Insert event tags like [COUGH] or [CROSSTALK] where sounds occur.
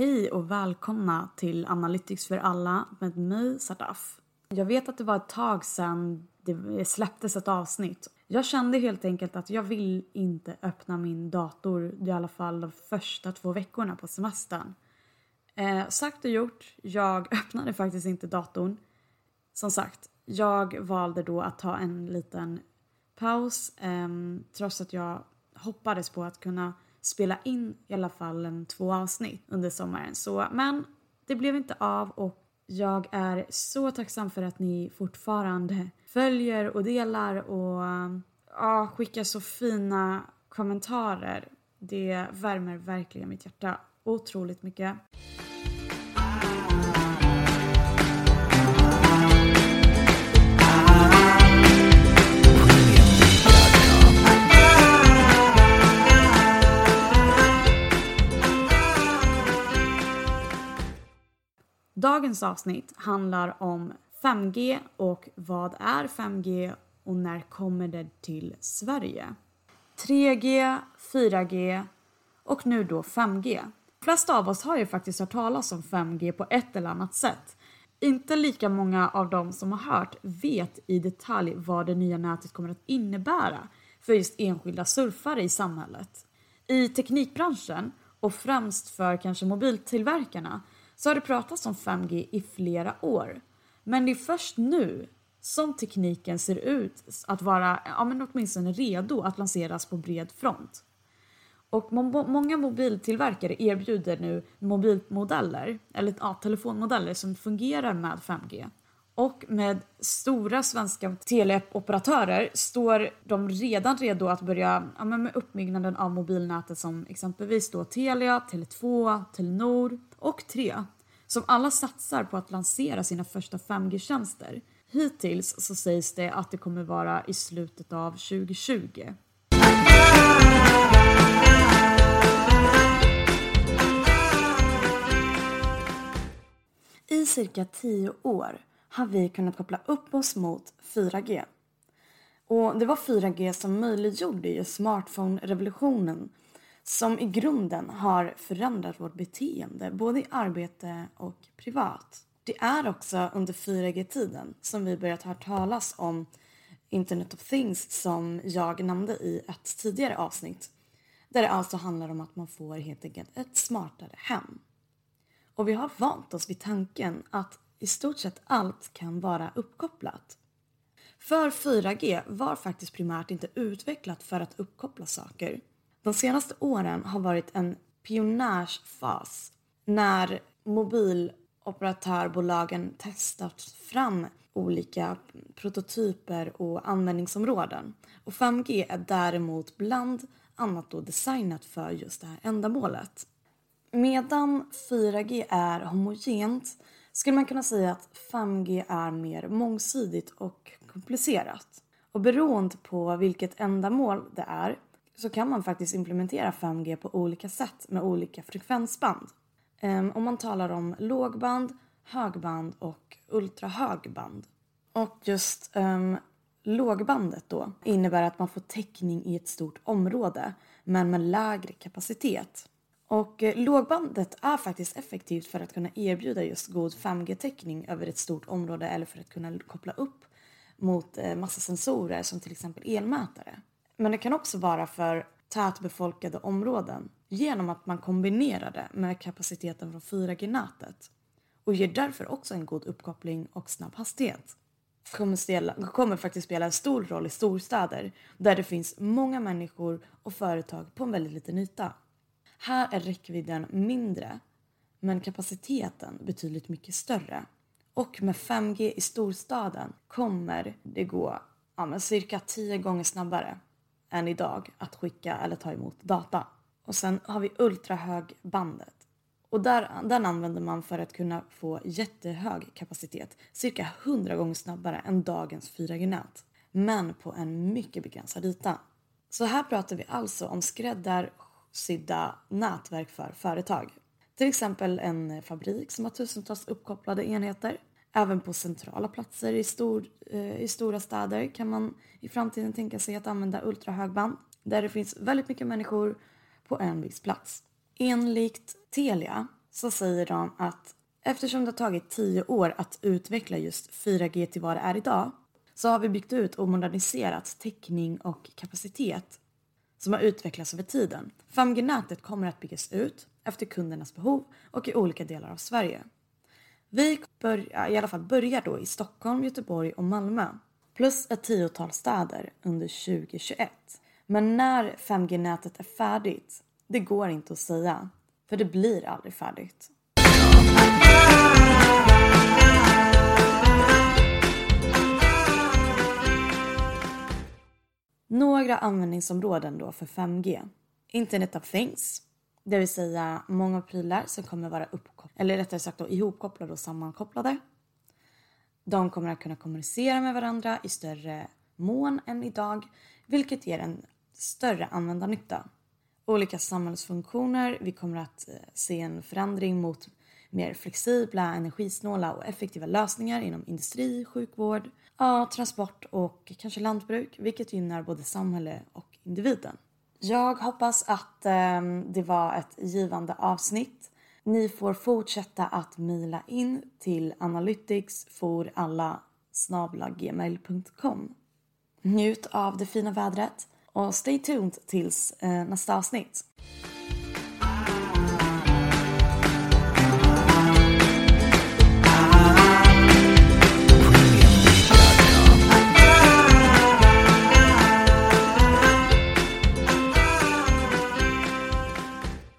Hej och välkomna till Analytics för alla med mig Sadaf. Jag vet att det var ett tag sedan det släpptes ett avsnitt. Jag kände helt enkelt att jag vill inte öppna min dator i alla fall de första två veckorna på semestern. Eh, sagt och gjort, jag [LAUGHS] öppnade faktiskt inte datorn. Som sagt, jag valde då att ta en liten paus eh, trots att jag hoppades på att kunna spela in i alla fall en två avsnitt under sommaren. Så, men det blev inte av och jag är så tacksam för att ni fortfarande följer och delar och ja, skickar så fina kommentarer. Det värmer verkligen mitt hjärta otroligt mycket. Dagens avsnitt handlar om 5G och vad är 5G och när kommer det till Sverige? 3G, 4G och nu då 5G. De flesta av oss har ju faktiskt hört talas om 5G på ett eller annat sätt. Inte lika många av dem som har hört vet i detalj vad det nya nätet kommer att innebära för just enskilda surfare i samhället. I teknikbranschen och främst för kanske mobiltillverkarna så har det pratats om 5G i flera år. Men det är först nu som tekniken ser ut att vara ja, men åtminstone redo att lanseras på bred front. Och må många mobiltillverkare erbjuder nu mobilmodeller, eller ja, telefonmodeller som fungerar med 5G. Och med stora svenska teleoperatörer står de redan redo att börja ja, med uppbyggnaden av mobilnätet som exempelvis då Telia, Tele2, Telenor och 3 som alla satsar på att lansera sina första 5G-tjänster. Hittills så sägs det att det kommer vara i slutet av 2020. I cirka 10 år har vi kunnat koppla upp oss mot 4G. Och det var 4G som möjliggjorde ju smartphone-revolutionen som i grunden har förändrat vårt beteende både i arbete och privat. Det är också under 4G-tiden som vi börjat höra talas om Internet of Things som jag nämnde i ett tidigare avsnitt. Där det alltså handlar om att man får helt enkelt ett smartare hem. Och vi har vant oss vid tanken att i stort sett allt kan vara uppkopplat. För 4G var faktiskt primärt inte utvecklat för att uppkoppla saker de senaste åren har varit en pionjärsfas när mobiloperatörbolagen testat fram olika prototyper och användningsområden. Och 5G är däremot bland annat då designat för just det här ändamålet. Medan 4G är homogent skulle man kunna säga att 5G är mer mångsidigt och komplicerat. Och beroende på vilket ändamål det är så kan man faktiskt implementera 5G på olika sätt med olika frekvensband. Ehm, om man talar om lågband, högband och ultrahögband. Och just um, lågbandet då innebär att man får täckning i ett stort område men med lägre kapacitet. Och eh, lågbandet är faktiskt effektivt för att kunna erbjuda just god 5G-täckning över ett stort område eller för att kunna koppla upp mot eh, massa sensorer som till exempel elmätare. Men det kan också vara för tätbefolkade områden genom att man kombinerar det med kapaciteten från 4G-nätet och ger därför också en god uppkoppling och snabb hastighet. Kommer, spela, kommer faktiskt spela en stor roll i storstäder där det finns många människor och företag på en väldigt liten yta. Här är räckvidden mindre men kapaciteten betydligt mycket större. Och med 5G i storstaden kommer det gå ja, cirka 10 gånger snabbare än idag att skicka eller ta emot data. Och sen har vi ultrahögbandet. Och där, den använder man för att kunna få jättehög kapacitet, cirka 100 gånger snabbare än dagens 4G-nät. Men på en mycket begränsad yta. Så här pratar vi alltså om skräddarsydda nätverk för företag. Till exempel en fabrik som har tusentals uppkopplade enheter Även på centrala platser i, stor, eh, i stora städer kan man i framtiden tänka sig att använda ultrahögband där det finns väldigt mycket människor på en viss plats. Enligt Telia så säger de att eftersom det har tagit tio år att utveckla just 4G till vad det är idag så har vi byggt ut och moderniserat täckning och kapacitet som har utvecklats över tiden. 5G-nätet kommer att byggas ut efter kundernas behov och i olika delar av Sverige. Vi börja, i alla fall börjar då i Stockholm, Göteborg och Malmö plus ett tiotal städer under 2021. Men när 5G-nätet är färdigt, det går inte att säga. För det blir aldrig färdigt. Några användningsområden då för 5G. Internet of Things. Det vill säga många prylar som kommer vara uppkopplade, eller rättare sagt då, ihopkopplade och sammankopplade. De kommer att kunna kommunicera med varandra i större mån än idag, vilket ger en större användarnytta. Olika samhällsfunktioner, vi kommer att eh, se en förändring mot mer flexibla, energisnåla och effektiva lösningar inom industri, sjukvård, ja, transport och kanske lantbruk, vilket gynnar både samhälle och individen. Jag hoppas att eh, det var ett givande avsnitt. Ni får fortsätta att mejla in till analyticsforalla.gmail.com Njut av det fina vädret och stay tuned tills eh, nästa avsnitt.